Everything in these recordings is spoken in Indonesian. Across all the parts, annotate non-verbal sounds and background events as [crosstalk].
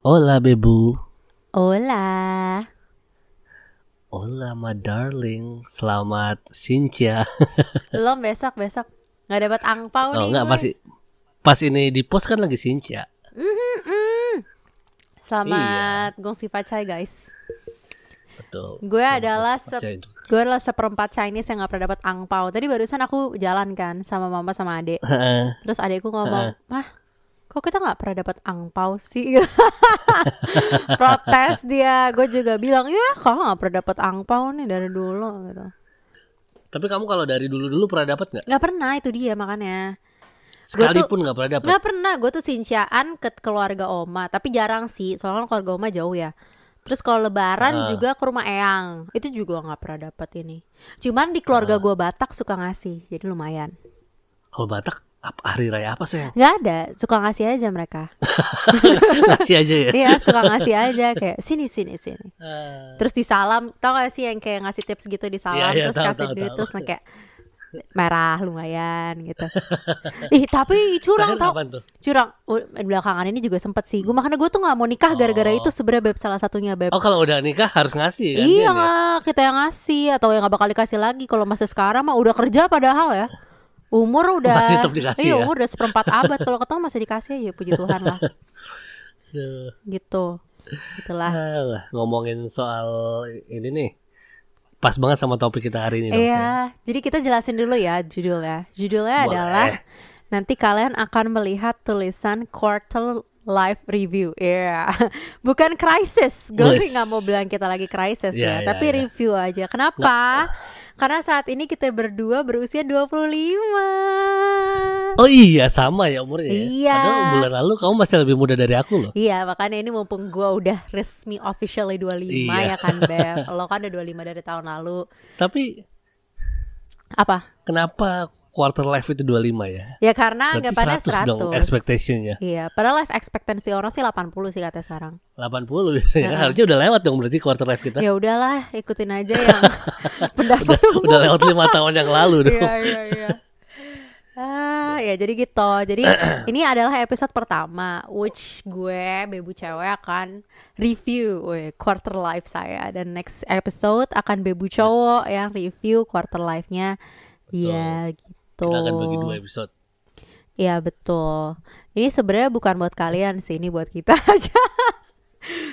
Hola bebu. Hola. Hola my darling. Selamat Sincha. [laughs] Belum besok besok nggak dapat angpau Oh nih. enggak gue. pasti pas ini di post kan lagi Sincha. Selamat gongsi pacai guys. Betul. Gue adalah sep- itu. Gue adalah seperempat Chinese yang nggak pernah dapat angpau. Tadi barusan aku jalan kan sama mama sama adek. Terus adekku ngomong, mah kok kita nggak pernah dapat angpau sih? [laughs] Protes dia. Gue juga bilang, ya kalau nggak pernah dapat angpau nih dari dulu gitu. Tapi kamu kalau dari dulu-dulu pernah dapat nggak? Nggak pernah itu dia makanya. Sekalipun nggak pernah dapat. Nggak pernah, gue tuh sinciaan ke keluarga oma, tapi jarang sih, soalnya kan keluarga oma jauh ya. Terus kalau lebaran Ah. juga ke rumah eyang, itu juga nggak pernah dapat ini. Cuman di keluarga gue Batak suka ngasih, jadi lumayan. Kalau Batak apa hari raya apa sih? Nggak ada, suka ngasih aja mereka. [laughs] Ngasih aja ya. Iya, suka ngasih aja kayak sini sini sini. Eh, Terus disalam, tau gak sih yang kayak ngasih tips gitu disalam, Iya, iya, terus tahu, kasih tahu, duit tahu. terus kayak merah lumayan gitu. Ih tapi curang tau curang belakangan ini juga sempet sih gue makanya gue tuh nggak mau nikah gara-gara Oh. itu sebenarnya beb salah satunya beb Oh kalau udah nikah harus ngasih kan? iya dia ya? kita yang ngasih atau yang nggak bakal dikasih lagi kalau masih sekarang mah udah kerja padahal ya umur udah Masih tetap dikasih iya ya? umur udah seperempat abad kalau ketemu masih dikasih ya puji Tuhan lah gitu itulah ngomongin soal ini nih. Pas banget sama topik kita hari ini dong. iya jadi kita jelasin dulu ya judulnya. Judulnya Boleh. adalah nanti kalian akan melihat tulisan quarter life review. Iya. [laughs] Bukan crisis. Gue sih nggak mau bilang kita lagi crisis Iya, ya iya, tapi iya. review aja. Kenapa karena saat ini kita berdua berusia 25 Oh iya sama ya umurnya ya. Iya. Padahal bulan lalu kamu masih lebih muda dari aku loh. Iya makanya ini mumpung gue udah resmi officially 25 Iya. ya kan Beb Lo kan udah 25 dari tahun lalu Tapi Apa? kenapa quarter life itu 25 ya? Ya karena Berarti anggapannya 100 dong 100 expectationnya. Iya, padahal life expectancy orang sih 80 sih katanya sekarang. 80 biasanya kan harusnya udah lewat dong berarti quarter life kita. Ya udahlah, ikutin aja yang [laughs] pendapat tuh. Udah lewat lima tahun yang lalu dong. Iya, iya, iya. Ah, ya jadi gitu. Jadi [clears throat] ini adalah episode pertama which gue bebu cewek akan review quarter life saya dan next episode akan bebu cowok yang review quarter life-nya dia gitu. Kita akan bagi dua episode. Iya betul. Ini sebenarnya bukan buat kalian sih, ini buat kita [laughs] aja.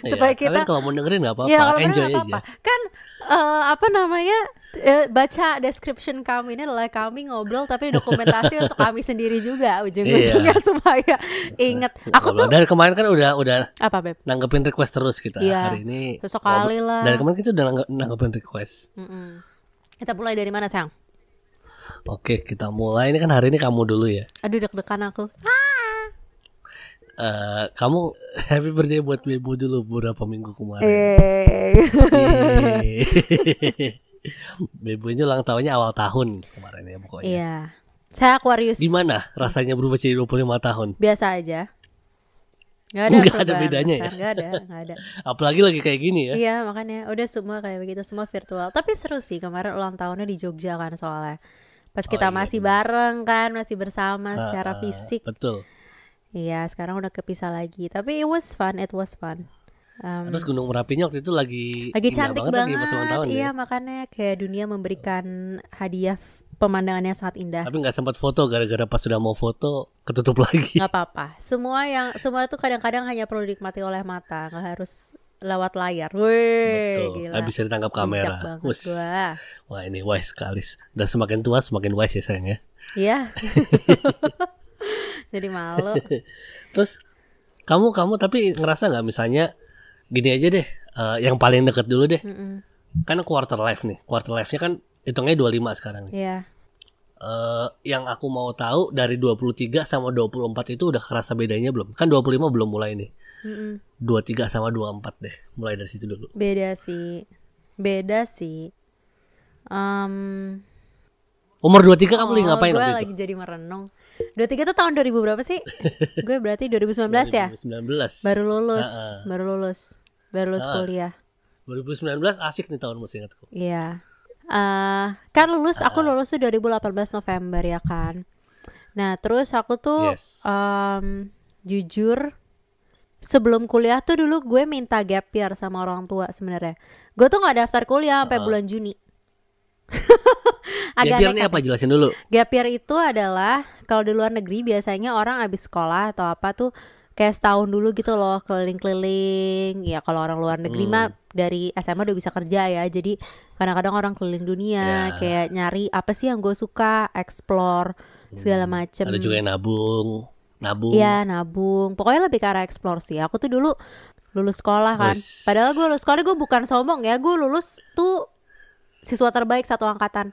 Supaya Iya, kalian kita- kalau mau dengerin nggak apa-apa, Ya kalau enjoy nggak aja. apa-apa. Kan eh, apa namanya eh, baca description kami ini adalah kami ngobrol tapi dokumentasi untuk kami [laughs] sendiri juga ujung-ujungnya supaya inget. Aku Ngobrol. tuh dari kemarin kan udah udah apa beb? nanggepin request terus kita Iya. hari ini. Sesekali ngobrol- lah. Dari kemarin kita udah nangge- nanggepin request. Mm-mm. Kita mulai dari mana sayang? Oke, kita mulai. Ini kan hari ini kamu dulu ya. Aduh deg-degan aku. Eh, kamu happy birthday buat Bebo dulu beberapa minggu kemarin. Yeay. [laughs] Bebo ini ulang tahunnya awal tahun kemarin ya pokoknya. Iya. Saya Aquarius. Gimana rasanya berubah jadi 25 tahun? Biasa aja. Gak ada, Nggak ada bedanya ya? Nggak ada, nggak ada. [laughs] Apalagi lagi kayak gini ya. Iya makanya udah semua kayak begitu semua virtual. Tapi seru sih kemarin ulang tahunnya di Jogja kan soalnya. Pas kita iya, masih bareng kan masih bersama secara Ah, fisik. Betul. Iya sekarang udah kepisah lagi. Tapi it was fun, it was fun. Um, Terus Gunung Merapinya waktu itu lagi lagi cantik banget, banget. lagi tahun iya ya. makanya kayak dunia memberikan hadiah pemandangan yang sangat indah. Tapi nggak sempat foto gara-gara pas sudah mau foto ketutup [laughs] lagi. nggak apa-apa. Semua yang semua itu kadang-kadang hanya perlu dinikmati oleh mata, nggak harus lewat layar. Wih, Betul. gila. Nggak bisa ditangkap kamera. gua. Wah ini wise sekali. Dan semakin tua semakin wise ya sayang ya. Iya. [laughs] Jadi malu. [laughs] Terus kamu kamu tapi ngerasa nggak misalnya gini aja deh. eh, yang paling deket dulu deh. Mm-mm. Kan quarter life nih. Quarter life-nya kan hitungnya 25 sekarang nih. Iya. Eh, yang aku mau tahu dari 23 sama 24 itu udah kerasa bedanya belum? Kan 25 belum mulai nih. Mm-mm. 23 sama 24 deh. Mulai dari situ dulu. Beda sih. Beda sih. Um, Umur 23 kamu lagi ngapain waktu Oh, lagi itu? jadi merenung. 23 tuh tahun 2000 berapa sih? [laughs] gue berarti 2019 ya? 2019. Baru lulus, Ha-ha. baru lulus. Baru lulus Ah. kuliah. 2019 asik nih tahun masih ingatku. Iya. eh kan lulus aku lulus tuh 2018 November ya kan. Nah, terus aku tuh Yes. em, jujur sebelum kuliah tuh dulu gue minta gap year sama orang tua sebenarnya. Gue tuh nggak daftar kuliah sampai Ah. bulan Juni. Gap [laughs] Agak year ini apa jelasin dulu. Gap year itu adalah kalau di luar negeri biasanya orang habis sekolah atau apa tuh kayak setahun dulu gitu loh keliling-keliling. Ya kalau orang luar negeri Hmm. mah dari SMA udah bisa kerja ya. Jadi kadang-kadang orang keliling dunia Ya. kayak nyari apa sih yang gue suka, explore segala macem. Hmm. Ada juga yang nabung, nabung. Iya nabung. Pokoknya lebih ke arah explore sih. Aku tuh dulu lulus sekolah kan. Wes. Padahal gue lulus sekolah gue bukan sombong ya. Gue lulus tuh siswa terbaik satu angkatan.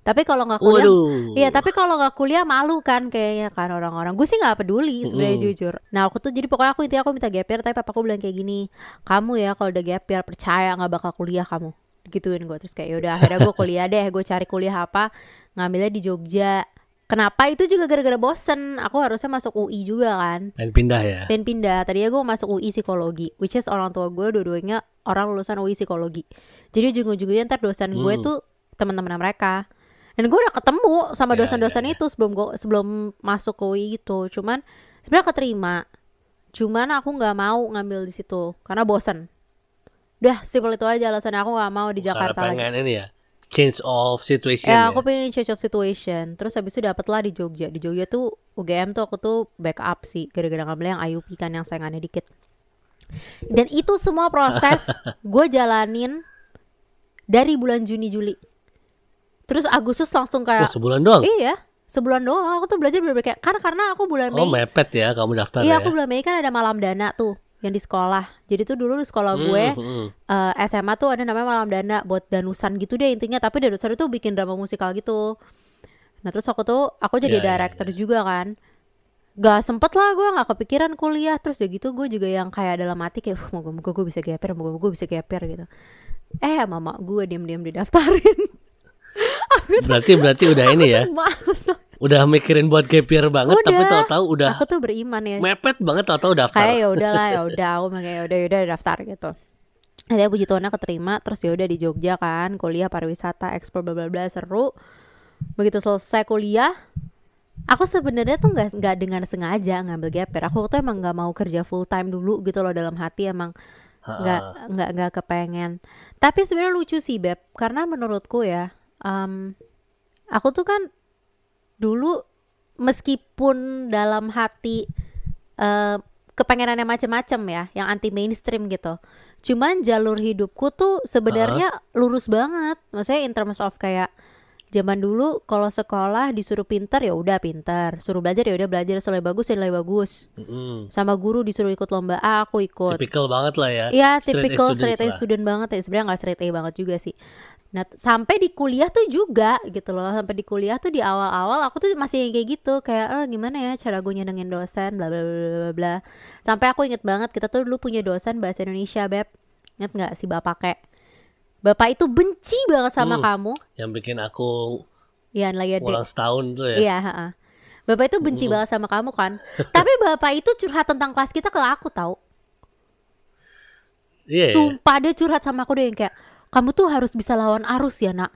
Tapi kalau nggak kuliah, Waduh. iya tapi kalau nggak kuliah malu kan kayaknya kan orang-orang. Gue sih nggak peduli sebenarnya Mm. jujur. Nah aku tuh jadi pokoknya aku intinya aku minta gap year, tapi papaku bilang kayak gini, kamu ya kalau udah gap year percaya nggak bakal kuliah kamu. Gituin gue terus kayak yaudah akhirnya gue kuliah deh. Gue cari kuliah apa, ngambilnya di Jogja. Kenapa itu juga gara-gara bosen. Aku harusnya masuk UI juga kan Pengen pindah ya. pengen pindah tadinya gue mau masuk UI psikologi which is orang tua gue dua-duanya orang lulusan UI psikologi jadi ujung-ujungnya ntar dosen gue Hmm. tuh teman-teman mereka. Dan gue udah ketemu sama Ya, dosen-dosen ya, ya. itu sebelum gue sebelum masuk ke UI gitu. Cuman sebenarnya keterima. Cuman aku nggak mau ngambil di situ karena bosen. Udah simpel itu aja alasan aku nggak mau di Jakarta Karena lagi. pengen ini ya. Change of situation Ya ya. aku pengen change of situation. Terus habis itu dapet lah di Jogja. Di Jogja tuh UGM tuh aku tuh backup sih. Gara-gara ngambil yang IUP kan yang sayangannya dikit. Dan itu semua proses [laughs] Gue jalanin Dari bulan Juni Juli. Terus Agustus langsung Oh, kayak sebulan doang. Iya Sebulan doang. Aku tuh belajar bener-bener kayak Karena, karena aku bulan Oh, Mei mepet ya kamu daftar Iya ya. aku bulan Mei kan ada malam dana tuh Yang di sekolah. Jadi tuh dulu di sekolah gue Hmm, hmm. eh, SMA tuh ada namanya malam dana buat danusan gitu deh intinya. Tapi danusan itu bikin drama musikal gitu. Nah terus aku tuh aku jadi Ya, ya, director juga kan. Gak sempet lah gue gak kepikiran kuliah. Terus ya gitu gue juga yang kayak dalam hati kayak "Uh, moga-moga gue bisa geper moga-moga gue bisa geper gitu eh mama gue diam-diam didaftarin. [laughs] Berarti berarti udah ini ya. [laughs] Udah mikirin buat gap year banget tapi Udah. tahu-tahu udah aku tuh beriman ya. mepet banget tahu-tahu daftar. kayak ya [laughs] udahlah ya udah. Aku kayak ya udah ya udah daftar gitu. Akhirnya puji Tuhannya keterima terus ya udah di Jogja kan kuliah pariwisata ekspor bla bla bla seru. Begitu selesai kuliah aku sebenarnya tuh nggak nggak dengan sengaja ngambil gap year. Aku tuh emang nggak mau kerja full time dulu gitu loh dalam hati emang nggak nggak nggak kepengen. Tapi sebenarnya lucu sih beb. Karena menurutku ya em, aku tuh kan dulu meskipun dalam hati eh kepengenannya macem-macem ya yang anti mainstream gitu. Cuman jalur hidupku tuh sebenarnya lurus banget. Maksudnya in terms of kayak zaman dulu kalau sekolah disuruh pinter ya udah pinter suruh belajar ya udah belajar nilai bagus ya nilai bagus Mm-mm. sama guru disuruh ikut lomba A aku ikut Tipikal banget lah ya. Iya, students straight A student banget ya. Sebenarnya nggak straight A banget juga sih. Nah, sampai di kuliah tuh juga gitu loh. Sampai di kuliah tuh di awal-awal aku tuh masih kayak gitu, kayak eh gimana ya cara gue nyenengin dosen bla bla bla bla bla. Sampai aku inget banget kita tuh dulu punya dosen bahasa Indonesia, Beb. Ingat nggak si Bapak kek? Bapak itu benci banget sama Hmm. kamu. Yang bikin aku Iya, lagi ada. setahun tuh ya. Iya, ha-ha. Bapak itu benci banget sama kamu kan. [laughs] Tapi Bapak itu curhat tentang kelas kita ke aku tahu. Iya. ya. Sumpah dia curhat sama aku deh yang kayak kamu tuh harus bisa lawan arus ya nak.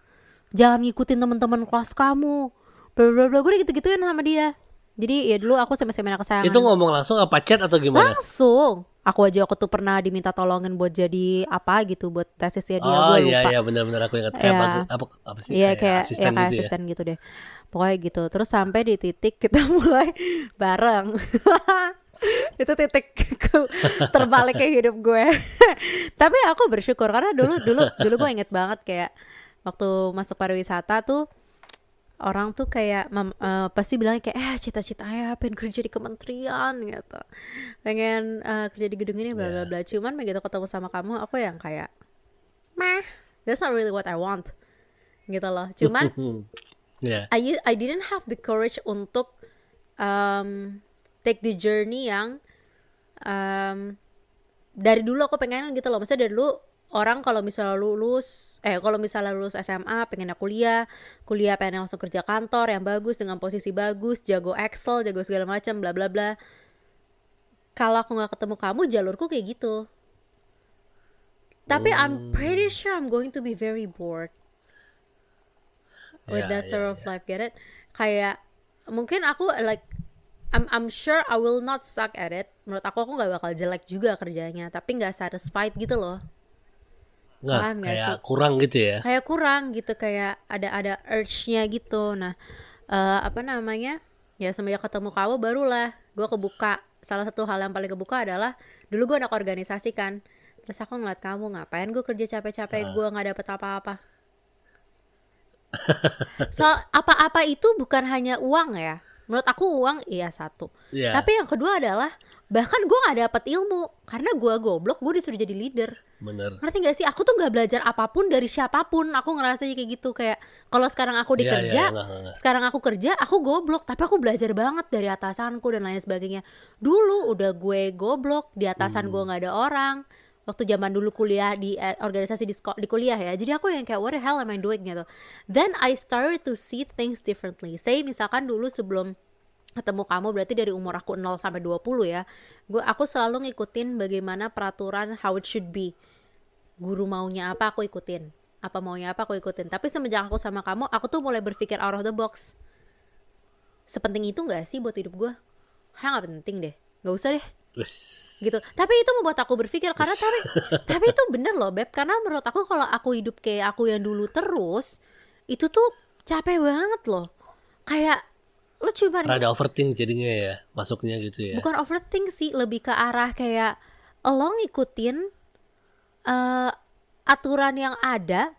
Jangan ngikutin teman-teman kelas kamu. Bla bla bla gue udah gitu-gituin sama dia. Jadi ya dulu aku sama seminar kesayangan. Itu ngomong langsung apa chat atau gimana? langsung. Aku aja aku tuh pernah diminta tolongin buat jadi apa gitu buat tesisnya dia oh gue iya lupa. iya benar-benar aku ingat kayak Iya. apa, apa sih Iya kayak, kayak asisten ya, kayak gitu asisten gitu deh. Pokoknya gitu. Terus sampai di titik kita [laughs] mulai bareng. [laughs] itu titik ke- terbaliknya hidup gue. [laughs] Tapi aku bersyukur karena dulu dulu dulu gue inget banget kayak waktu masuk pariwisata tuh orang tuh kayak mem- eh, pasti bilang kayak eh cita-cita ya pengen kerja di kementerian gitu. Pengen eh, kerja di gedung ini bla bla bla. Cuman begitu ketemu sama kamu aku yang kayak meh that's not really what I want gitu loh. Cuman. [laughs] Iya. I I didn't have the courage untuk um, take the journey yang um, dari dulu aku pengen gitu loh. Maksudnya dari dulu orang kalau misalnya lulus eh kalau misalnya lulus SMA pengen kuliah kuliah pengen langsung kerja kantor yang bagus dengan posisi bagus jago Excel jago segala macam bla bla bla. Kalau aku nggak ketemu kamu jalurku kayak gitu. Tapi I'm pretty sure I'm going to be very bored. With Yeah, that sort yeah, of life get it? Kayak mungkin aku like I'm I'm sure I will not suck at it. Menurut aku aku nggak bakal jelek juga kerjanya tapi nggak satisfied gitu loh Nggak, Paham kayak sih? kurang gitu ya. kayak kurang gitu kayak ada ada urge-nya gitu. Nah eh, apa namanya? Ya semenjak ketemu kamu barulah gue kebuka. Salah satu hal yang paling kebuka adalah dulu gue anak organisasi kan. Terus aku ngeliat kamu ngapain gue kerja capek-capek? Gue nggak dapet apa-apa. [laughs] So apa-apa itu bukan hanya uang ya. Menurut aku uang iya satu. Iya. tapi yang kedua adalah bahkan gue nggak dapet ilmu. Karena gue goblok gue disuruh jadi leader. Bener. ngerti gak sih? Aku tuh nggak belajar apa pun dari siapa pun. Aku ngerasa kayak gitu. Kayak kalau sekarang aku Iya, dikerja iya, nggak, nggak, nggak. sekarang aku kerja aku goblok. Tapi aku belajar banget dari atasanku dan lain sebagainya. Dulu udah gue goblok di atasan Hmm. gue nggak ada orang. Waktu zaman dulu kuliah di eh, organisasi di, di kuliah ya. Jadi aku yang kayak what the hell am I doing? gitu. Then I started to see things differently. Say misalkan dulu sebelum ketemu kamu berarti dari umur aku 0 sampai 20 ya. Gue aku selalu ngikutin bagaimana peraturan how it should be. Guru maunya apa aku ikutin. Apa maunya apa aku ikutin. Tapi semenjak aku sama kamu aku tuh mulai berpikir out of the box. Sepenting itu nggak sih buat hidup gue Hah nggak penting deh. Nggak usah deh. Gitu. Tapi itu membuat aku berpikir karena tapi [laughs] tapi itu bener loh beb. Karena menurut aku kalau aku hidup kayak aku yang dulu terus itu tuh capek banget loh. Kayak lu cuma Rada overthink jadinya ya, masuknya gitu ya. bukan overthink sih lebih ke arah kayak lo ngikutin eh, aturan yang ada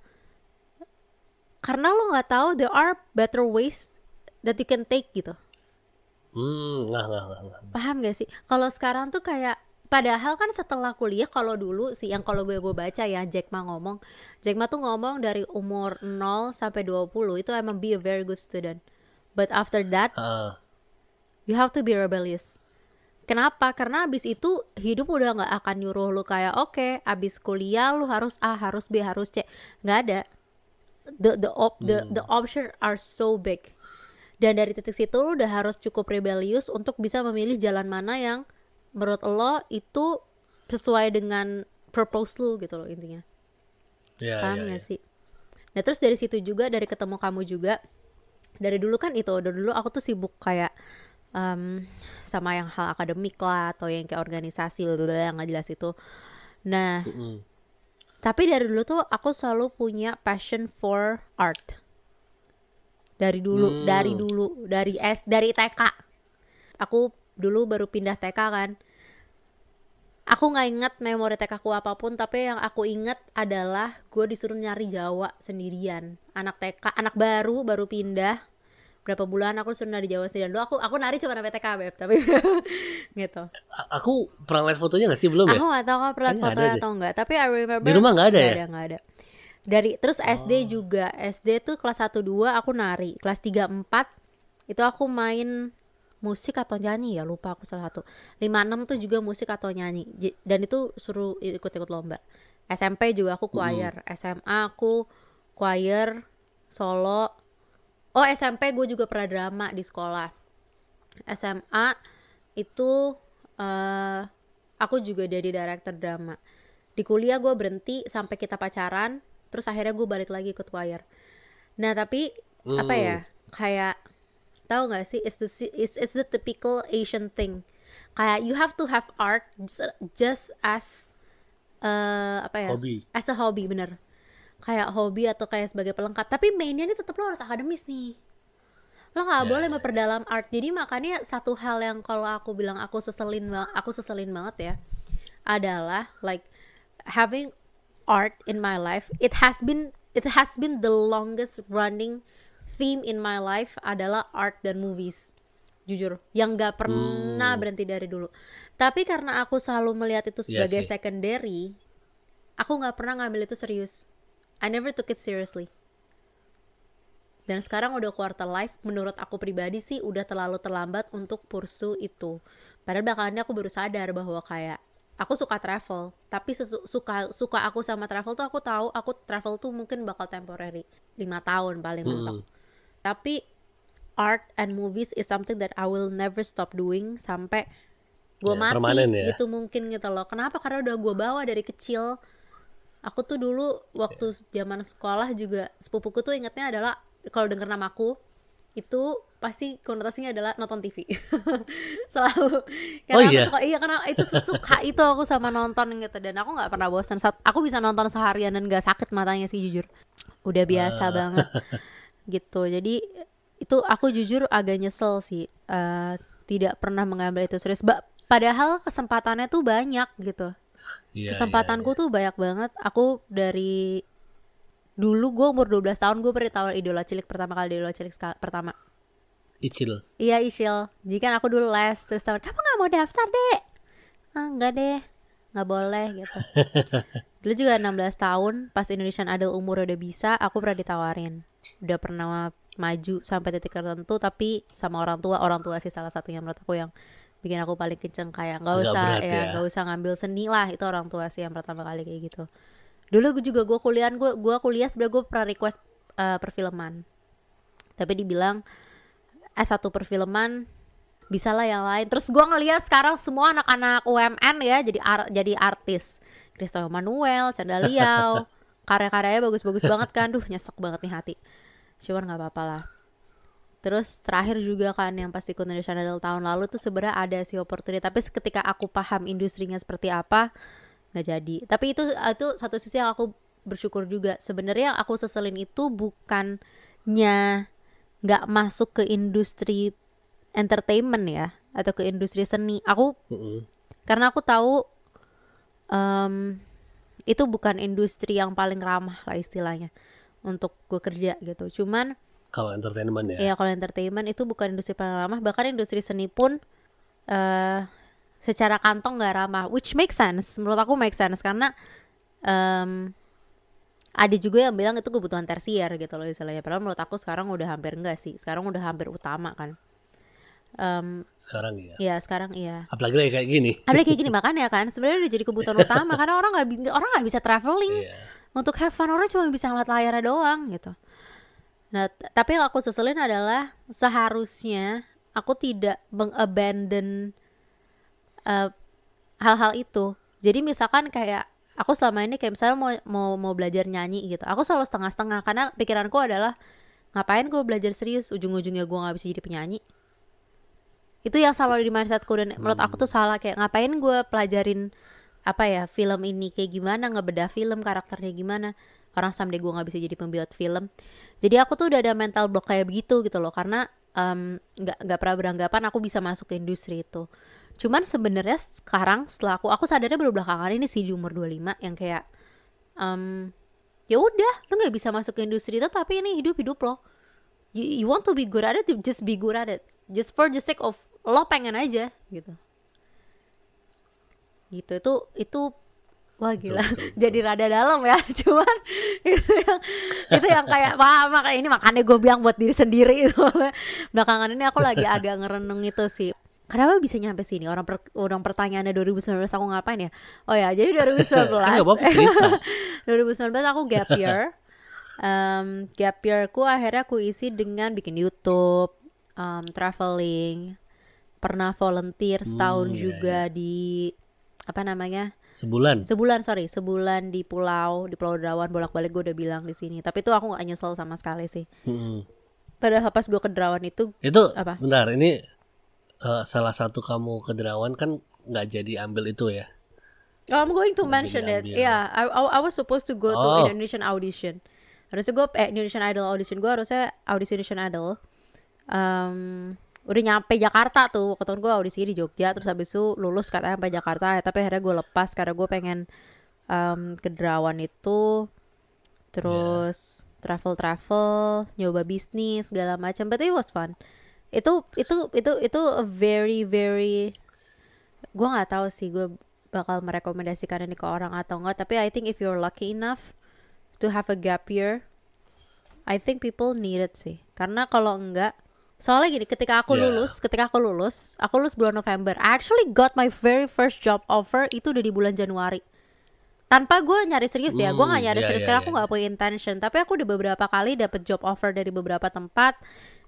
karena lo nggak tahu there are better ways that you can take gitu. Hmm, nggak, nggak, nggak. paham gak sih? Kalau sekarang tuh kayak padahal kan setelah kuliah kalau dulu sih yang kalau gue gue baca ya Jack Ma ngomong. Jack Ma tuh ngomong dari umur 0 sampai 20 itu emang be a very good student but after that Ah, you have to be rebellious. Kenapa? Karena abis itu hidup udah nggak akan nyuruh lu kayak oke, abis kuliah lu harus A, harus B, harus C. Nggak ada. The the op the the option are so big. Dan dari titik situ lu udah harus cukup rebellious untuk bisa memilih jalan mana yang menurut lo itu sesuai dengan purpose lu gitu loh intinya. ya, Paham ya, gak ya. sih? Nah terus dari situ juga dari ketemu kamu juga dari dulu kan itu dari dulu aku tuh sibuk kayak em, sama yang hal akademik lah atau yang kayak organisasi blablabla yang nggak jelas itu. Nah Mm-mm. tapi dari dulu tuh aku selalu punya passion for art. Dari dulu, Hmm. dari dulu, dari S, dari TK. Aku dulu baru pindah TK kan. Aku nggak inget memori TK ku apa pun, tapi yang aku inget adalah gue disuruh nyari Jawa sendirian. Anak TK, anak baru, baru pindah. Berapa bulan aku disuruh nari Jawa sendirian. Dulu aku aku nari cuma sampai TK, Beb, tapi [laughs] gitu. Aku pernah lihat fotonya nggak sih belum ya? Aku gak tahu pernah ada fotonya atau enggak, tapi I remember Di rumah nggak ada nggak ya? ada, ada. Dari terus SD Oh. juga. SD tuh kelas 1 2 aku nari. Kelas 3 4 itu aku main musik atau nyanyi ya, lupa aku salah satu. 5 6 tuh juga musik atau nyanyi. Dan itu suruh ikut-ikut lomba. SMP juga aku choir, SMA aku choir solo. Oh, SMP gue juga pernah drama di sekolah. SMA itu eh aku juga jadi director drama. Di kuliah gue berhenti sampai kita pacaran, terus akhirnya gue balik lagi ikut choir. Nah tapi apa Hmm. ya kayak tahu nggak sih? It's the it's, it's the typical Asian thing. Kayak you have to have art just, as eh apa ya? Hobi. as a hobby bener. Kayak hobi atau kayak sebagai pelengkap. Tapi mainnya ini tetap lo harus akademis nih. Lo nggak Ya, boleh memperdalam art. Jadi makanya satu hal yang kalau aku bilang aku seselin aku seselin banget ya adalah like having art in my life it has been it has been the longest running theme in my life adalah art dan movies. Jujur yang nggak pernah berhenti dari dulu. Tapi karena aku selalu melihat itu Iya sebagai sih. secondary aku nggak pernah ngambil itu serius. I never took it seriously. Dan sekarang udah quarter life menurut aku pribadi sih udah terlalu terlambat untuk pursue itu. Padahal belakangan ini aku baru sadar bahwa kayak aku suka travel tapi suka suka aku sama travel tuh aku tahu aku travel tuh mungkin bakal temporary. Lima tahun paling mentok. Hmm. Tapi art and movies is something that I will never stop doing sampai gue Ya, mati permanen ya. gitu mungkin gitu loh. Kenapa? Karena udah gue bawa dari kecil. Aku tuh dulu waktu zaman sekolah juga sepupuku tuh ingetnya adalah kalau denger namaku itu pasti konotasinya adalah nonton TV [laughs] selalu. Karena Oh aku iya? suka iya karena itu sesuka [laughs] itu aku sama nonton gitu. Dan aku nggak pernah bosan saat aku bisa nonton seharian dan gak sakit matanya sih jujur. Udah biasa Ah. banget [laughs] gitu. Jadi itu aku jujur agak nyesel sih eh, tidak pernah mengambil itu serius. Ba- padahal kesempatannya tuh banyak gitu. Iya, kesempatanku tuh banyak banget. Aku dari dulu gue umur 12 tahun gue pernah tahu idola cilik pertama kali idola cilik pertama. Icil. iya Isyil jadi kan aku dulu les terus tahun kamu nggak mau daftar deh ah enggak deh nggak boleh gitu. [laughs] Dulu juga 16 tahun pas Indonesian Idol umur udah bisa aku pernah ditawarin udah pernah maju sampai titik tertentu tapi sama orang tua orang tua sih salah satunya menurut aku yang bikin aku paling kenceng kayak nggak usah ya ya. nggak usah ngambil seni lah itu orang tua sih yang pertama kali kayak gitu. Dulu gue juga gue kuliah gue gue kuliah sebenarnya gue pernah request eh, perfilman. Tapi dibilang S1 perfilman bisa lah yang lain. Terus gue ngelihat sekarang semua anak-anak UMN ya jadi ar- jadi artis. Christopher Manuel Chandra Liao [laughs] karya-karyanya bagus-bagus banget kan. Duh nyesek banget nih hati cuman nggak apa-apa lah. Terus terakhir juga kan yang pasti ikut Indonesian Idol tahun lalu tuh sebenarnya ada sih opportunity. Tapi ketika aku paham industrinya seperti apa nggak jadi. Tapi itu itu satu sisi yang aku bersyukur juga. Sebenarnya yang aku seselin itu bukannya nggak masuk ke industri entertainment ya atau ke industri seni. Aku Mm-mm. karena aku tahu em, itu bukan industri yang paling ramah lah istilahnya untuk gue kerja gitu cuman Kalau entertainment ya. ya kalau entertainment itu bukan industri paling ramah bahkan industri seni pun eh secara kantong nggak ramah which makes sense menurut aku make sense karena em, ada juga yang bilang itu kebutuhan tersier gitu loh istilahnya padahal menurut aku sekarang udah hampir enggak sih sekarang udah hampir utama kan Em, Sekarang ya. ya sekarang iya Apalagi lagi kayak gini. ada kayak gini makanya kan sebenarnya udah jadi kebutuhan utama karena orang nggak orang nggak bisa traveling Iya. Untuk have fun orang cuma bisa ngeliat layarnya doang gitu. Nah tapi yang aku seselin adalah seharusnya aku tidak mengabandon eh, hal-hal itu. Jadi misalkan kayak aku selama ini kayak misalnya mau mau mau belajar nyanyi gitu. Aku selalu setengah-setengah karena pikiranku adalah ngapain gue belajar serius? Ujung-ujungnya gue nggak bisa jadi penyanyi. Itu yang selalu di mindsetku dan menurut aku tuh salah. Kayak ngapain gue pelajarin apa ya film ini kayak gimana ngebedah film karakternya gimana. Orang someday gue nggak bisa jadi pembuat film. Jadi aku tuh udah ada mental block kayak begitu gitu loh karena nggak nggak pernah beranggapan aku bisa masuk ke industri itu. Cuman sebenarnya sekarang setelah aku aku sadarnya baru belakangan ini sih di umur 25 yang kayak em, ya udah lo nggak bisa masuk ke industri itu tapi ini hidup hidup lo you, you want to be good at it just be good at it. Just for the sake of lo pengen aja gitu gitu itu itu wah gila betul, [laughs] betul. jadi rada dalam ya [laughs] cuman itu yang itu yang kayak wah maka ini makanya gue bilang buat diri sendiri itu [laughs] belakangan ini aku lagi agak ngerenung itu sih Kenapa bisa nyampe sini? Orang per, orang pertanyaannya 2019 aku ngapain ya? Oh ya, jadi 2019 Kan nggak apa-apa cerita. 2019 aku gap year. Um, gap yearku akhirnya aku isi dengan bikin YouTube, um, traveling, pernah volunteer setahun Hmm, iya, juga di apa namanya Sebulan. sebulan sorry sebulan di pulau di Pulau Derawan bolak-balik gue udah bilang di sini tapi itu aku nggak nyesel sama sekali sih Mm-mm. padahal pas gue ke Derawan itu Itu Apa? bentar ini eh, salah satu kamu ke Derawan kan nggak jadi ambil itu ya. Oh, I'm going to Nggak mention it. ambil. Yeah, I, I, I was supposed to go to Oh. Indonesian audition. Harusnya gue eh, Indonesian Idol audition gue harusnya audisi Indonesian Idol. Um, udah nyampe Jakarta tuh, waktu gue audisi di Jogja, terus habis itu lulus katanya sampai Jakarta, ya, tapi akhirnya gue lepas karena gue pengen um, ke Derawan itu, terus travel travel, nyoba bisnis segala macam, but it was fun. Itu itu itu itu a very very gue nggak tahu sih gue bakal merekomendasikan ini ke orang atau enggak tapi I think if you're lucky enough to have a gap year I think people need it sih. Karena kalau enggak soalnya gini ketika aku Yeah. lulus ketika aku lulus aku lulus bulan November I actually got my very first job offer itu udah di bulan Januari tanpa gue nyari serius ya gue Hmm, nyari iya, serius iya, karena iya. aku nggak punya intention tapi aku udah beberapa kali dapet job offer dari beberapa tempat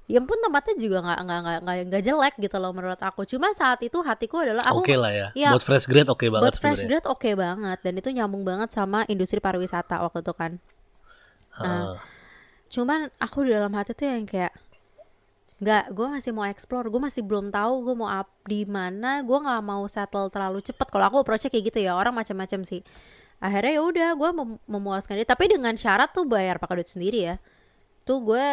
ya pun tempatnya juga nggak nggak nggak nggak jelek gitu loh menurut aku cuma saat itu hatiku adalah aku Oke lah ya. Iya. Buat fresh grade oke banget buat fresh grade oke banget dan itu nyambung banget sama industri pariwisata waktu itu kan Heeh. cuman aku di dalam hati tuh yang kayak nggak gue masih mau explore gue masih belum tahu gue mau up di mana gue nggak mau settle terlalu cepet kalau aku approach kayak gitu ya orang macam-macam sih akhirnya ya udah gue mem memuaskan diri tapi dengan syarat tuh bayar pakai duit sendiri ya tuh gue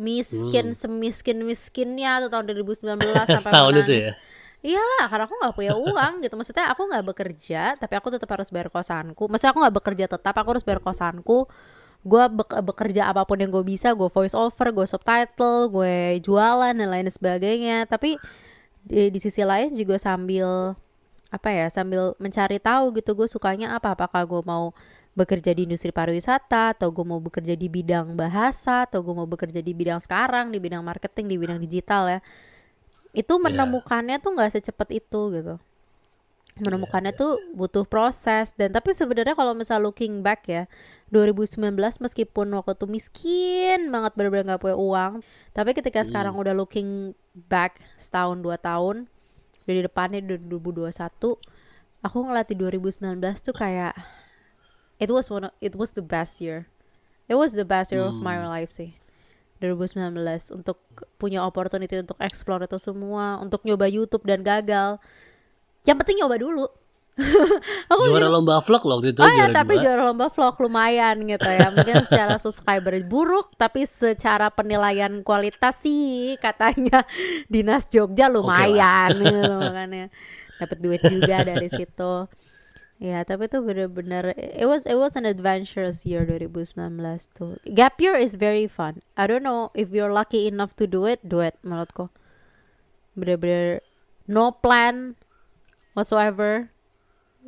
miskin semiskin miskinnya tuh tahun [laughs] 2019 sampai Setahun mau itu ya? Iya, karena aku nggak punya uang gitu. Maksudnya aku nggak bekerja, tapi aku tetap harus bayar kosanku. Maksudnya aku nggak bekerja tetap, aku harus bayar kosanku. Gue bekerja apa pun yang gue bisa, gue voice over, gue subtitle, gue jualan dan lain sebagainya. Tapi di, di sisi lain juga sambil apa ya, sambil mencari tahu gitu. Gue sukanya apa? Apakah gue mau bekerja di industri pariwisata, atau gue mau bekerja di bidang bahasa, atau gue mau bekerja di bidang sekarang, di bidang marketing, di bidang digital ya itu menemukannya tuh nggak secepat itu gitu menemukannya tuh butuh proses. Dan tapi sebenarnya kalau misal looking back ya 2019 meskipun waktu itu miskin banget benar-benar nggak punya uang tapi ketika sekarang udah looking back setahun dua tahun dari depannya 2021 aku ngeliat di 2019 tuh kayak it was one of- it was the best year. It was the best year of my life sih. 2019 untuk punya opportunity untuk explore itu semua, untuk nyoba YouTube dan gagal. Yang penting nyoba dulu. [laughs] aku Juara lomba vlog loh waktu itu Oh ya, juara tapi dua. juara lomba vlog lumayan gitu ya. Mungkin [laughs] secara subscriber buruk, tapi secara penilaian kualitas sih katanya [laughs] Dinas Jogja lumayan gitu makanya dapat duit juga dari situ. Ya, tapi itu bener-bener it was it was an adventurous year 2019 tuh. Gap year is very fun. I don't know if you're lucky enough to do it, do it menurutku. Bener-bener no plan whatsoever.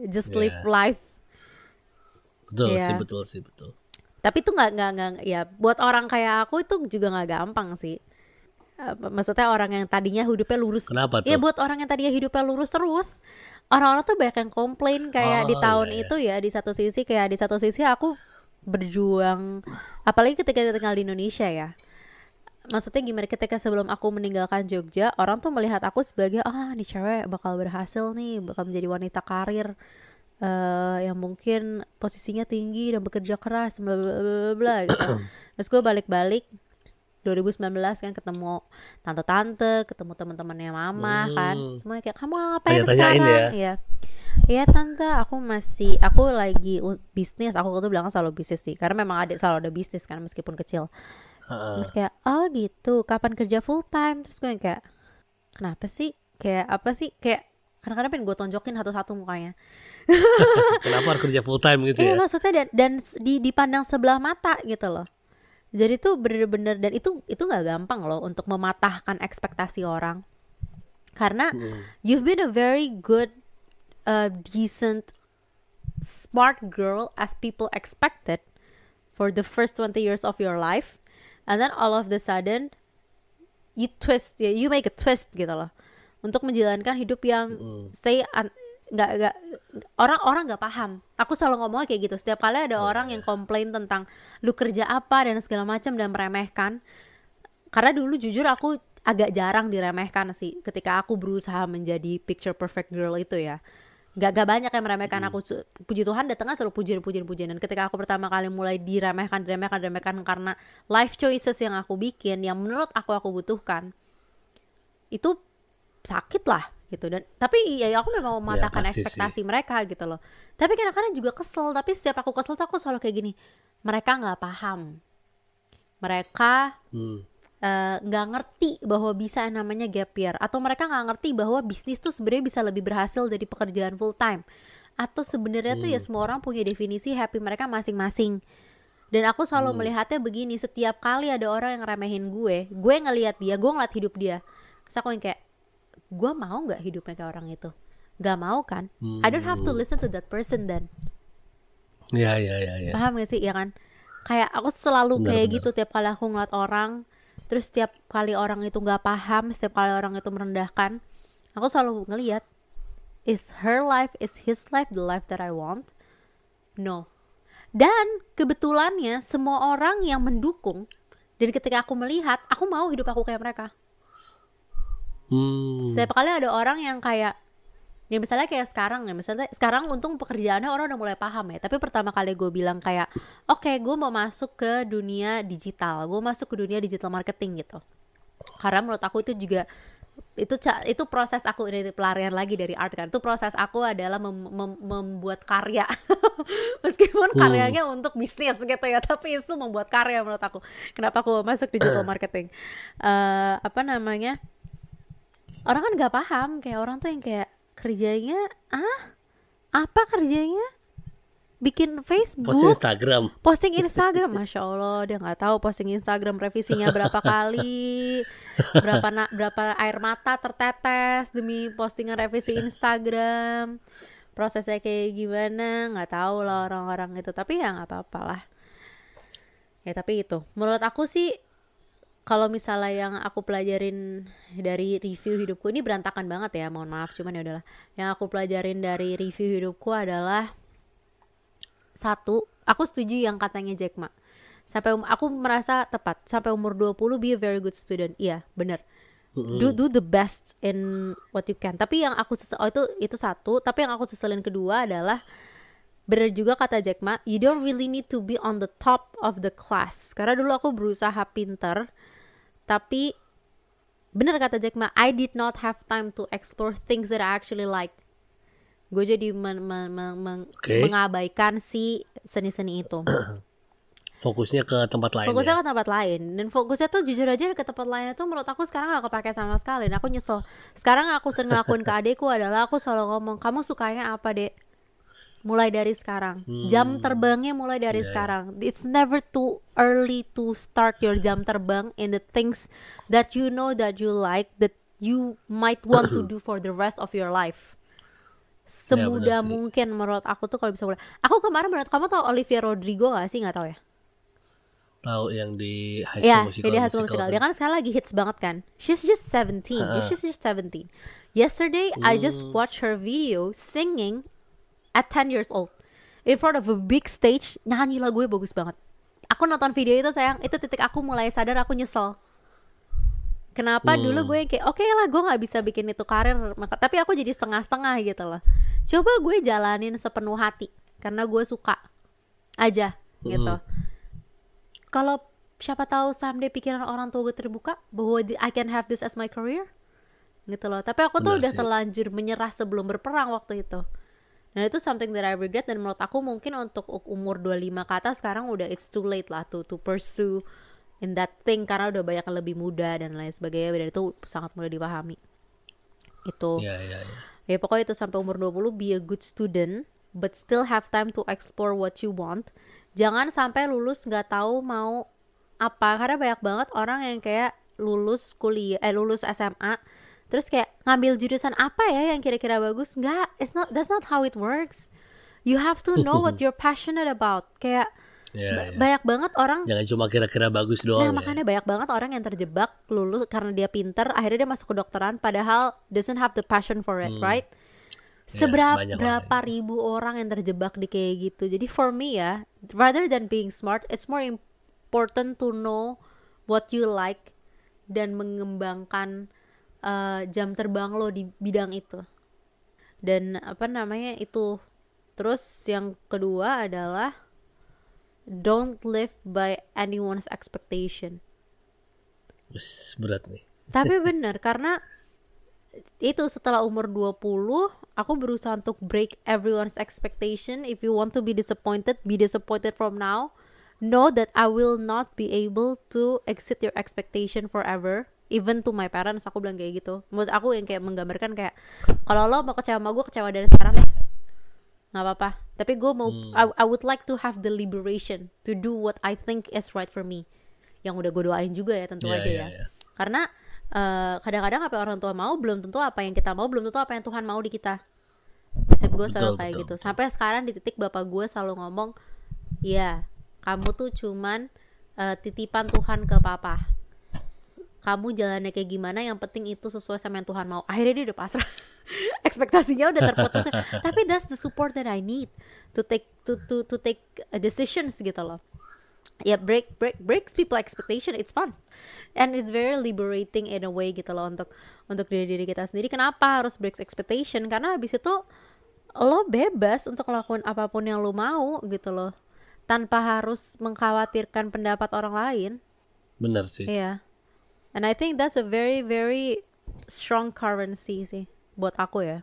Just live Yeah. life Betul Iya. sih, betul sih, betul. tapi itu nggak nggak nggak ya buat orang kayak aku itu juga nggak gampang sih Apa- maksudnya orang yang tadinya hidupnya lurus Kenapa ya tuh? buat orang yang tadinya hidupnya lurus terus orang-orang tuh banyak yang komplain kayak di Oh, tahun iya, iya. itu ya di satu sisi kayak di satu sisi aku berjuang apalagi ketika tinggal di Indonesia ya maksudnya gimana ketika sebelum aku meninggalkan Jogja orang tuh melihat aku sebagai ah nih cewek bakal berhasil nih bakal menjadi wanita karir eh yang mungkin posisinya tinggi dan bekerja keras bla bla bla bla, gitu [coughs] terus gue balik-balik 2019 kan ketemu tante-tante ketemu teman-temannya mama kan Hmm. semuanya kayak kamu ngapain Tanya-tanyain sekarang ya? Iya. Iya tante, aku masih aku lagi bisnis. Aku tuh bilang selalu bisnis sih, karena memang adik selalu ada bisnis kan meskipun kecil. Heeh. Terus kayak oh gitu, kapan kerja full time? Terus gue kayak kenapa sih? Kayak apa sih? Kayak kadang-kadang pengen gue tonjokin satu-satu mukanya. [laughs] Kenapa harus kerja full time gitu Iya ya? maksudnya dan, dan di dipandang sebelah mata gitu loh. Jadi tuh bener-bener dan itu itu nggak gampang loh untuk mematahkan ekspektasi orang. Karena Hmm. you've been a very good, uh, decent, smart girl as people expected for the first 20 years of your life, and then all of the sudden you twist, ya, you make a twist gitu loh, untuk menjalankan hidup yang say un- nggak nggak orang-orang nggak paham. Aku selalu ngomongnya kayak gitu. Setiap kali ada orang yang komplain tentang lu kerja apa? dan segala macam dan meremehkan, karena dulu jujur aku agak jarang diremehkan sih ketika aku berusaha menjadi picture perfect girl itu ya gak, gak banyak yang meremehkan aku. Su- puji Tuhan datangnya selalu pujian-pujian-pujian. Dan ketika aku pertama kali mulai diremehkan diremehkan diremehkan karena life choices yang aku bikin yang menurut aku aku butuhkan itu sakit lah gitu. Dan tapi ya aku memang mematahkan pasti ekspektasi mereka gitu loh. Tapi kadang-kadang juga kesel tapi setiap aku kesel tuh aku selalu kayak gini mereka nggak paham. Mereka Hmm. Eh, nggak ngerti bahwa bisa namanya gap year. Atau mereka nggak ngerti bahwa bisnis tuh sebenarnya bisa lebih berhasil dari pekerjaan full time. Atau sebenarnya tuh ya semua orang punya definisi happy mereka masing-masing. Dan aku selalu melihatnya begini setiap kali ada orang yang remehin gue gue ngelihat dia gue ngeliat hidup dia. Terus aku yang kayak gue mau nggak hidupnya kayak orang itu? Nggak mau kan? I don't have to listen to that person then. Ya, ya, ya, ya. paham gak sih? Ya kan? Kayak aku selalu Benar, kayak benar. gitu tiap kali aku ngeliat orang terus tiap kali orang itu nggak paham setiap kali orang itu merendahkan aku selalu ngeliat is her life is his life the life that I want? No. Dan kebetulannya semua orang yang mendukung dan ketika aku melihat aku mau hidup aku kayak mereka. Hmm. setiap kali ada orang yang kayak ya misalnya kayak sekarang ya misalnya sekarang untung pekerjaannya orang udah mulai paham ya. Tapi pertama kali gue bilang kayak oke okay, gue mau masuk ke dunia digital gue masuk ke dunia digital marketing gitu. Karena menurut aku itu juga itu itu proses aku dari pelarian lagi dari art kan. Itu proses aku adalah mem mem membuat karya. [laughs] Meskipun hmm. karyanya hmm. untuk bisnis gitu ya tapi itu membuat karya menurut aku. Kenapa aku masuk digital [clears throat] marketing? Uh, apa namanya? Orang kan nggak paham kayak orang tuh yang kayak kerjanya? Ah apa kerjanya? Bikin Facebook? Posting Instagram. Posting Instagram? Masya Allah dia nggak tahu posting Instagram revisinya berapa kali. Berapa na berapa air mata tertetes demi postingan revisi Instagram. Prosesnya kayak gimana? Nggak tahu lah orang-orang itu. Tapi ya nggak apa-apa lah. Ya tapi itu. Menurut aku sih kalau misalnya yang aku pelajarin dari review hidupku ini berantakan banget ya mohon maaf cuman ya udahlah. Yang aku pelajarin dari review hidupku adalah satu aku setuju yang katanya Jack Ma. Sampai um, aku merasa tepat. Sampai umur 20 be a very good student. Iya bener. Do do the best in what you can. Tapi yang aku sesel oh itu itu satu. Tapi yang aku seselin kedua adalah bener juga kata Jack Ma you don't really need to be on the top of the class. Karena dulu aku berusaha pinter tapi bener kata Jack Ma I did not have time to explore things that I actually like gue jadi men, men, men, men, okay. mengabaikan si seni-seni itu. [clears throat] Fokusnya ke tempat lain fokusnya ya? ke tempat lain. Dan fokusnya tuh jujur aja ke tempat lain itu menurut aku sekarang gak kepake sama sekali. Dan aku nyesel. Sekarang aku sering ngelakuin ke adekku adalah aku selalu ngomong kamu sukanya apa dek mulai dari sekarang. Hmm. Jam terbangnya mulai dari yeah. sekarang. It's never too early to start your jam terbang in the things that you know that you like that you might want to do for the rest of your life. Semudah yeah, mungkin menurut aku tuh kalau bisa mulai. Aku kemarin menurut kamu tau Olivia Rodrigo gak sih? Nggak tahu ya? Tahu yang di High School yeah, Musical. Iya, High School Musical. Dia kan sekarang lagi hits banget kan. She's just 17. Uh -huh. She's just 17. Yesterday mm. I just hmm. watched her video singing at 10 years old in front of a big stage nyanyi lagu gue bagus banget aku nonton video itu sayang itu titik aku mulai sadar aku nyesel kenapa hmm. dulu gue kayak oke okay lah gue nggak bisa bikin itu karir maka tapi aku jadi setengah-setengah gitu loh coba gue jalanin sepenuh hati karena gue suka aja gitu. hmm. gitu kalau siapa tahu someday pikiran orang tua gue terbuka bahwa I can have this as my career gitu loh tapi aku tuh Benar udah sih. terlanjur menyerah sebelum berperang waktu itu Nah itu something that I regret dan menurut aku mungkin untuk umur 25 ke atas sekarang udah it's too late lah to to pursue in that thing karena udah banyak yang lebih muda dan lain sebagainya dan itu sangat mudah dipahami. Itu. Iya, iya, iya. Ya pokoknya itu sampai umur 20 be a good student but still have time to explore what you want. Jangan sampai lulus nggak tahu mau apa karena banyak banget orang yang kayak lulus kuliah eh lulus SMA terus kayak ngambil jurusan apa ya yang kira-kira bagus nggak it's not that's not how it works you have to know what you're passionate about kayak yeah, yeah. banyak banget orang jangan cuma kira-kira bagus doang nah ya. makanya banyak banget orang yang terjebak lulus karena dia pinter akhirnya dia masuk ke dokteran padahal doesn't have the passion for it hmm. right ya, seberapa yeah, berapa ribu orang yang terjebak di kayak gitu jadi for me ya rather than being smart it's more important to know what you like dan mengembangkan uh, jam terbang lo di bidang itu. Dan apa namanya itu? Terus yang kedua adalah don't live by anyone's expectation. Berat nih. Tapi [laughs] bener karena itu setelah umur 20 aku berusaha untuk break everyone's expectation. If you want to be disappointed be disappointed from now. Know that I will not be able to exit your expectation forever even to my parents aku bilang kayak gitu. Maksud aku yang kayak menggambarkan kayak kalau lo mau kecewa sama gue kecewa dari sekarang deh nggak apa-apa. Tapi gue mau hmm. I, I would like to have the liberation to do what I think is right for me. Yang udah gue doain juga ya tentu yeah, aja yeah, ya. yeah. karena eh, kadang-kadang apa yang orang tua mau belum tentu apa yang kita mau belum tentu apa yang Tuhan mau di kita. Prinsip gue selalu kayak betul, gitu. betul. sampai sekarang di titik bapak gue selalu ngomong ya kamu tuh cuman uh, titipan Tuhan ke papa kamu jalannya kayak gimana yang penting itu sesuai sama yang Tuhan mau. Akhirnya dia udah pasrah. [laughs] Ekspektasinya udah terputus. Tapi that's the support that I need to take to to to take decisions gitu loh. Ya break break breaks people expectation. It's fun. And it's very liberating in a way gitu loh untuk untuk diri diri kita sendiri. Kenapa harus breaks expectation? Karena habis itu lo bebas untuk melakukan apa pun yang lo mau gitu loh. Tanpa harus mengkhawatirkan pendapat orang lain. Bener sih. Iya. And I think that's a very very strong currency sih buat aku ya.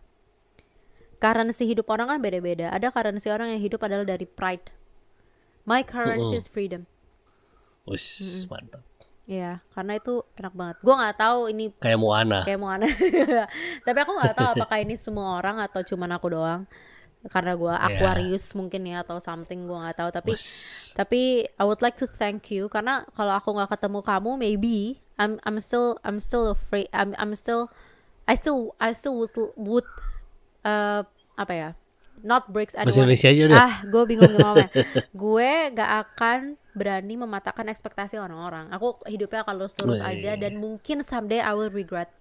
Currency hidup orang kan beda-beda. Ada currency orang yang hidup adalah dari pride. My currency Mm-mm. is freedom. Wis, mantap Iya, karena itu enak banget. Gua nggak tahu ini kayak Moana kayak aneh. [laughs] Tapi aku nggak tahu apakah ini semua orang atau cuman aku doang. Karena gua Iya. Aquarius mungkin ya atau something gua nggak tahu. Tapi tapi I would like to thank you karena kalau aku nggak ketemu kamu maybe I'm I'm still I'm still afraid I'm I'm still I still I still would would uh, apa ya not breaks Bahasa anyone Indonesia aja udah. Ah gue bingung gimana. [laughs] Gue gak akan berani mematahkan ekspektasi orang-orang. Aku hidupnya akan lurus-lurus aja dan mungkin someday I will regret.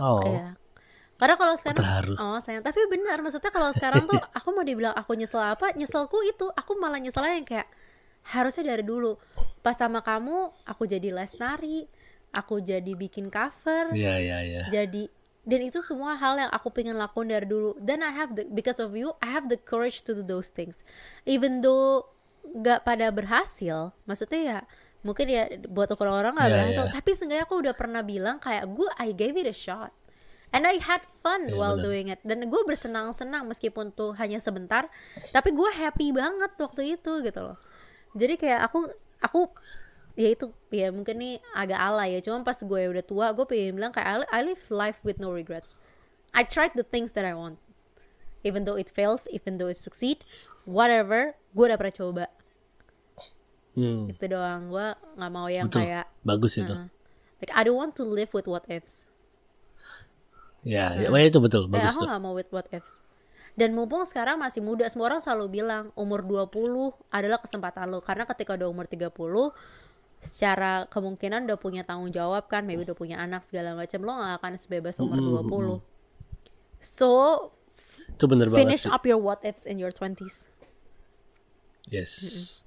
Oh. Iya. Karena kalau sekarang Terharu. oh sayang, tapi benar maksudnya kalau sekarang tuh [laughs] aku mau dibilang aku nyesel apa, nyeselku itu. Aku malah nyeselnya yang kayak harusnya dari dulu. Pas sama kamu aku jadi les nari, aku jadi bikin cover, Iya iya iya jadi dan itu semua hal yang aku pengen lakuin dari dulu. Dan I have the because of you, I have the courage to do those things. Even though gak pada berhasil, maksudnya ya mungkin ya buat orang-orang gak Iya, berhasil, iya. tapi seenggaknya aku udah pernah bilang kayak gue I gave it a shot. And I had fun Iya, while bener. doing it. Dan gue bersenang-senang meskipun tuh hanya sebentar, tapi gue happy banget waktu itu gitu loh. Jadi kayak aku aku ya itu ya mungkin nih agak alay ya. Cuma pas gue udah tua gue pengen bilang kayak I, li- I live life with no regrets. I tried the things that I want. Even though it fails even though it succeed whatever gue udah pernah coba. Hmm, itu doang. Gue nggak mau yang betul. kayak bagus itu. uh, like I don't want to live with what ifs. Ya, ya ya, itu betul. Kayak bagus aku tuh. nggak mau with what ifs dan mumpung sekarang masih muda semua orang selalu bilang umur 20 adalah kesempatan lo karena ketika udah umur 30 secara kemungkinan udah punya tanggung jawab kan maybe udah punya anak segala macam lo gak akan sebebas umur 20 so itu bener banget finish up your what ifs in your 20s yes.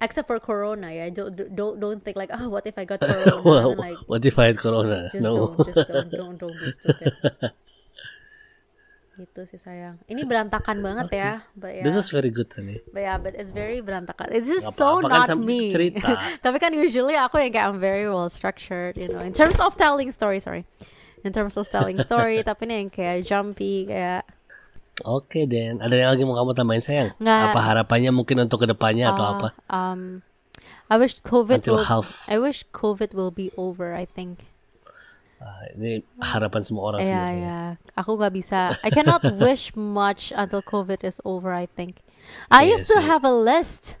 Except for corona ya. Don't don't, don't think like oh what if I got [laughs] corona? Wow, like what if I had corona? just no. don't just don't don't don't be stupid [laughs] gitu sih sayang ini berantakan banget ya but ya this is very good honey But yeah, but it's very berantakan. This is so kan not sambil me. cerita. [laughs] Tapi kan usually aku yang kayak I'm very well structured, you know, in terms of telling story, sorry. In terms of telling story, [laughs] tapi nih yang kayak jumpy, kayak Oke Den, ada yang lagi mau kamu tambahin sayang? Nggak. Apa harapannya mungkin untuk ke depannya atau uh, apa? um, I wish COVID Until will, half. I wish COVID will be over. I think. Ah, ini harapan semua orang Yeah, sebenarnya. yeah. Aku gak bisa. I cannot [laughs] wish much until COVID is over. I think. I Iya used to have a list.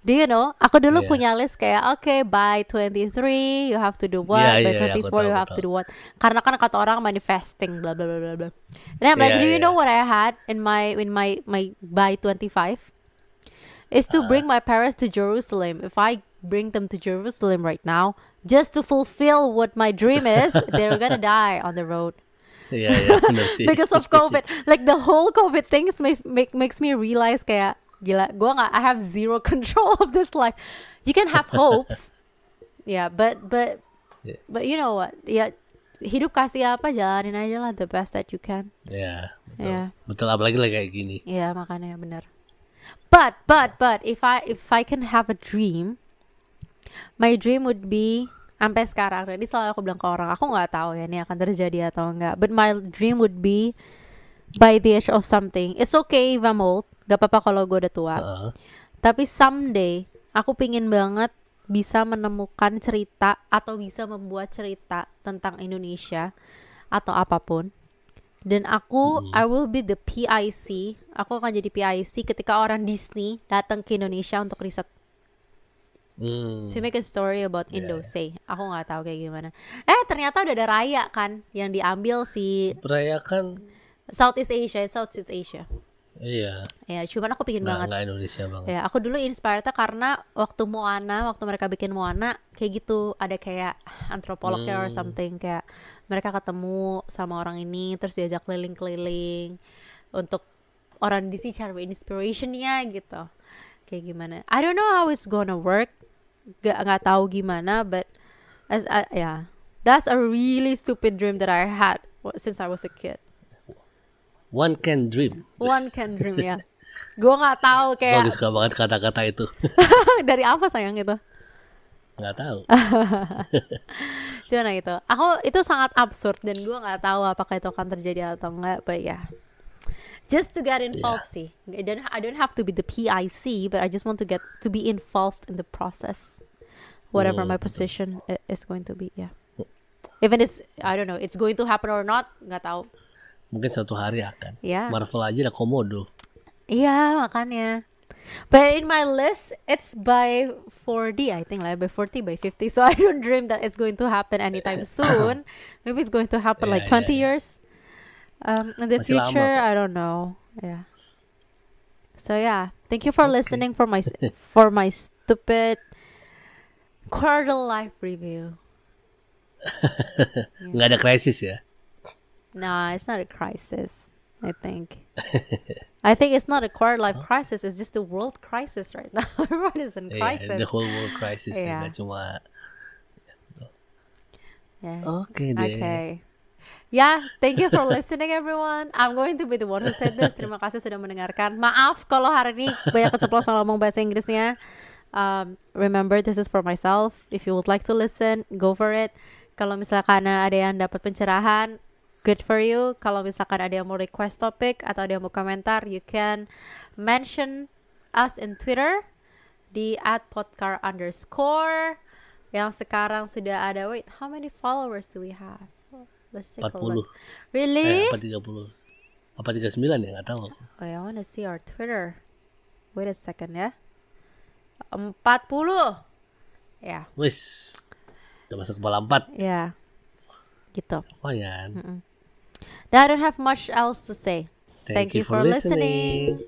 Do you know? Aku dulu Iya. punya list kayak, okay, by 23 you have to do what, Iya, by iya, iya, 24 aku tahu, you have to do what. Karena kan kata orang manifesting, blah blah blah blah. And I'm like, Iya, do you iya. know what I had in my in my my by 25? Is to Uh. bring my parents to Jerusalem. If I bring them to Jerusalem right now, just to fulfill what my dream is, [laughs] they're gonna die on the road benar sih. [laughs] because of [laughs] COVID. Like the whole COVID things make, make makes me realize kayak gila, gua nggak I have zero control of this life. You can have hopes, yeah, but but Yeah. but you know what? Ya hidup kasih apa jalanin aja lah the best that you can. Iya, betul. Iya. Betul apalagi lagi kayak gini. Ya makanya benar. But but but if I if I can have a dream, my dream would be sampai sekarang. Jadi selalu aku bilang ke orang, aku nggak tahu ya ini akan terjadi atau enggak. But my dream would be by the age of something. It's okay if I'm old. Gak apa-apa kalau gue udah tua. Heeh. Tapi someday aku pingin banget bisa menemukan cerita atau bisa membuat cerita tentang Indonesia atau apa pun. Dan aku I will be the PIC. Aku akan jadi PIC ketika orang Disney datang ke Indonesia untuk riset. Hmm. To make a story about Yeah, Indo, say. Aku nggak tahu kayak gimana. Eh ternyata udah ada raya kan yang diambil si Perayakan Southeast Asia, Southeast Asia. iya, Ya, cuman aku pingin nggak banget nggak Indonesia banget. Ya, aku dulu inspirednya karena waktu Moana, waktu mereka bikin Moana, kayak gitu ada kayak antropolognya or Hmm. something kayak mereka ketemu sama orang ini terus diajak keliling-keliling untuk orang di sini cari inspirationnya gitu. kayak gimana. I don't know how it's gonna work. Gak nggak tahu gimana, but as I, yeah, that's a really stupid dream that I had since I was a kid. One can dream. One can dream ya. [laughs] Gue nggak tahu kayak suka banget kata-kata itu. [laughs] dari apa sayang itu. Nggak tahu. [laughs] Cuma gitu. Aku itu sangat absurd dan gue nggak tahu apakah itu akan terjadi atau enggak. But yeah, just to get involved sih. I don't I don't have to be the PIC, but I just want to get to be involved in the process, whatever Hmm, my position i- is going to be. Yeah. Even it's I don't know, it's going to happen or not, nggak tahu. Mungkin suatu hari akan. Ya. Marvel aja ada komodo. Iya makanya. But in my list, it's by 40, I think like by 40, by 50. So [laughs] I don't dream that it's going to happen anytime [laughs] soon. Maybe it's going to happen Yeah, like 20 yeah, yeah. years. Um, in the Masih future. I don't know. Yeah. So yeah, thank you for listening for my [laughs] for my stupid quarter life review. [laughs] Nggak ada krisis ya. No, it's not a crisis. I think. I think it's not a quarter life crisis. It's just a world crisis right now. [laughs] Everyone is in crisis. the whole world crisis. Nggak cuma. Yeah. Oke deh. Okay. Yeah, thank you for listening everyone. I'm going to be the one who said this. Terima kasih sudah mendengarkan. Maaf kalau hari ini banyak keceplosan ngomong bahasa Inggrisnya. Um, remember this is for myself. If you would like to listen, go for it. Kalau misalkan ada yang dapat pencerahan, good for you. Kalau misalkan ada yang mau request topik atau ada yang mau komentar, you can mention us in Twitter di @podcar underscore yang sekarang sudah ada wait how many followers do we have 40. look really Eh, apa 30? Apa 39 ya? Nggak tahu aku. oh I wanna see our Twitter wait a second ya 40 ya Wis. Udah masuk kepala 4. ya gitu Lumayan. Now I don't have much else to say Thank, you for listening.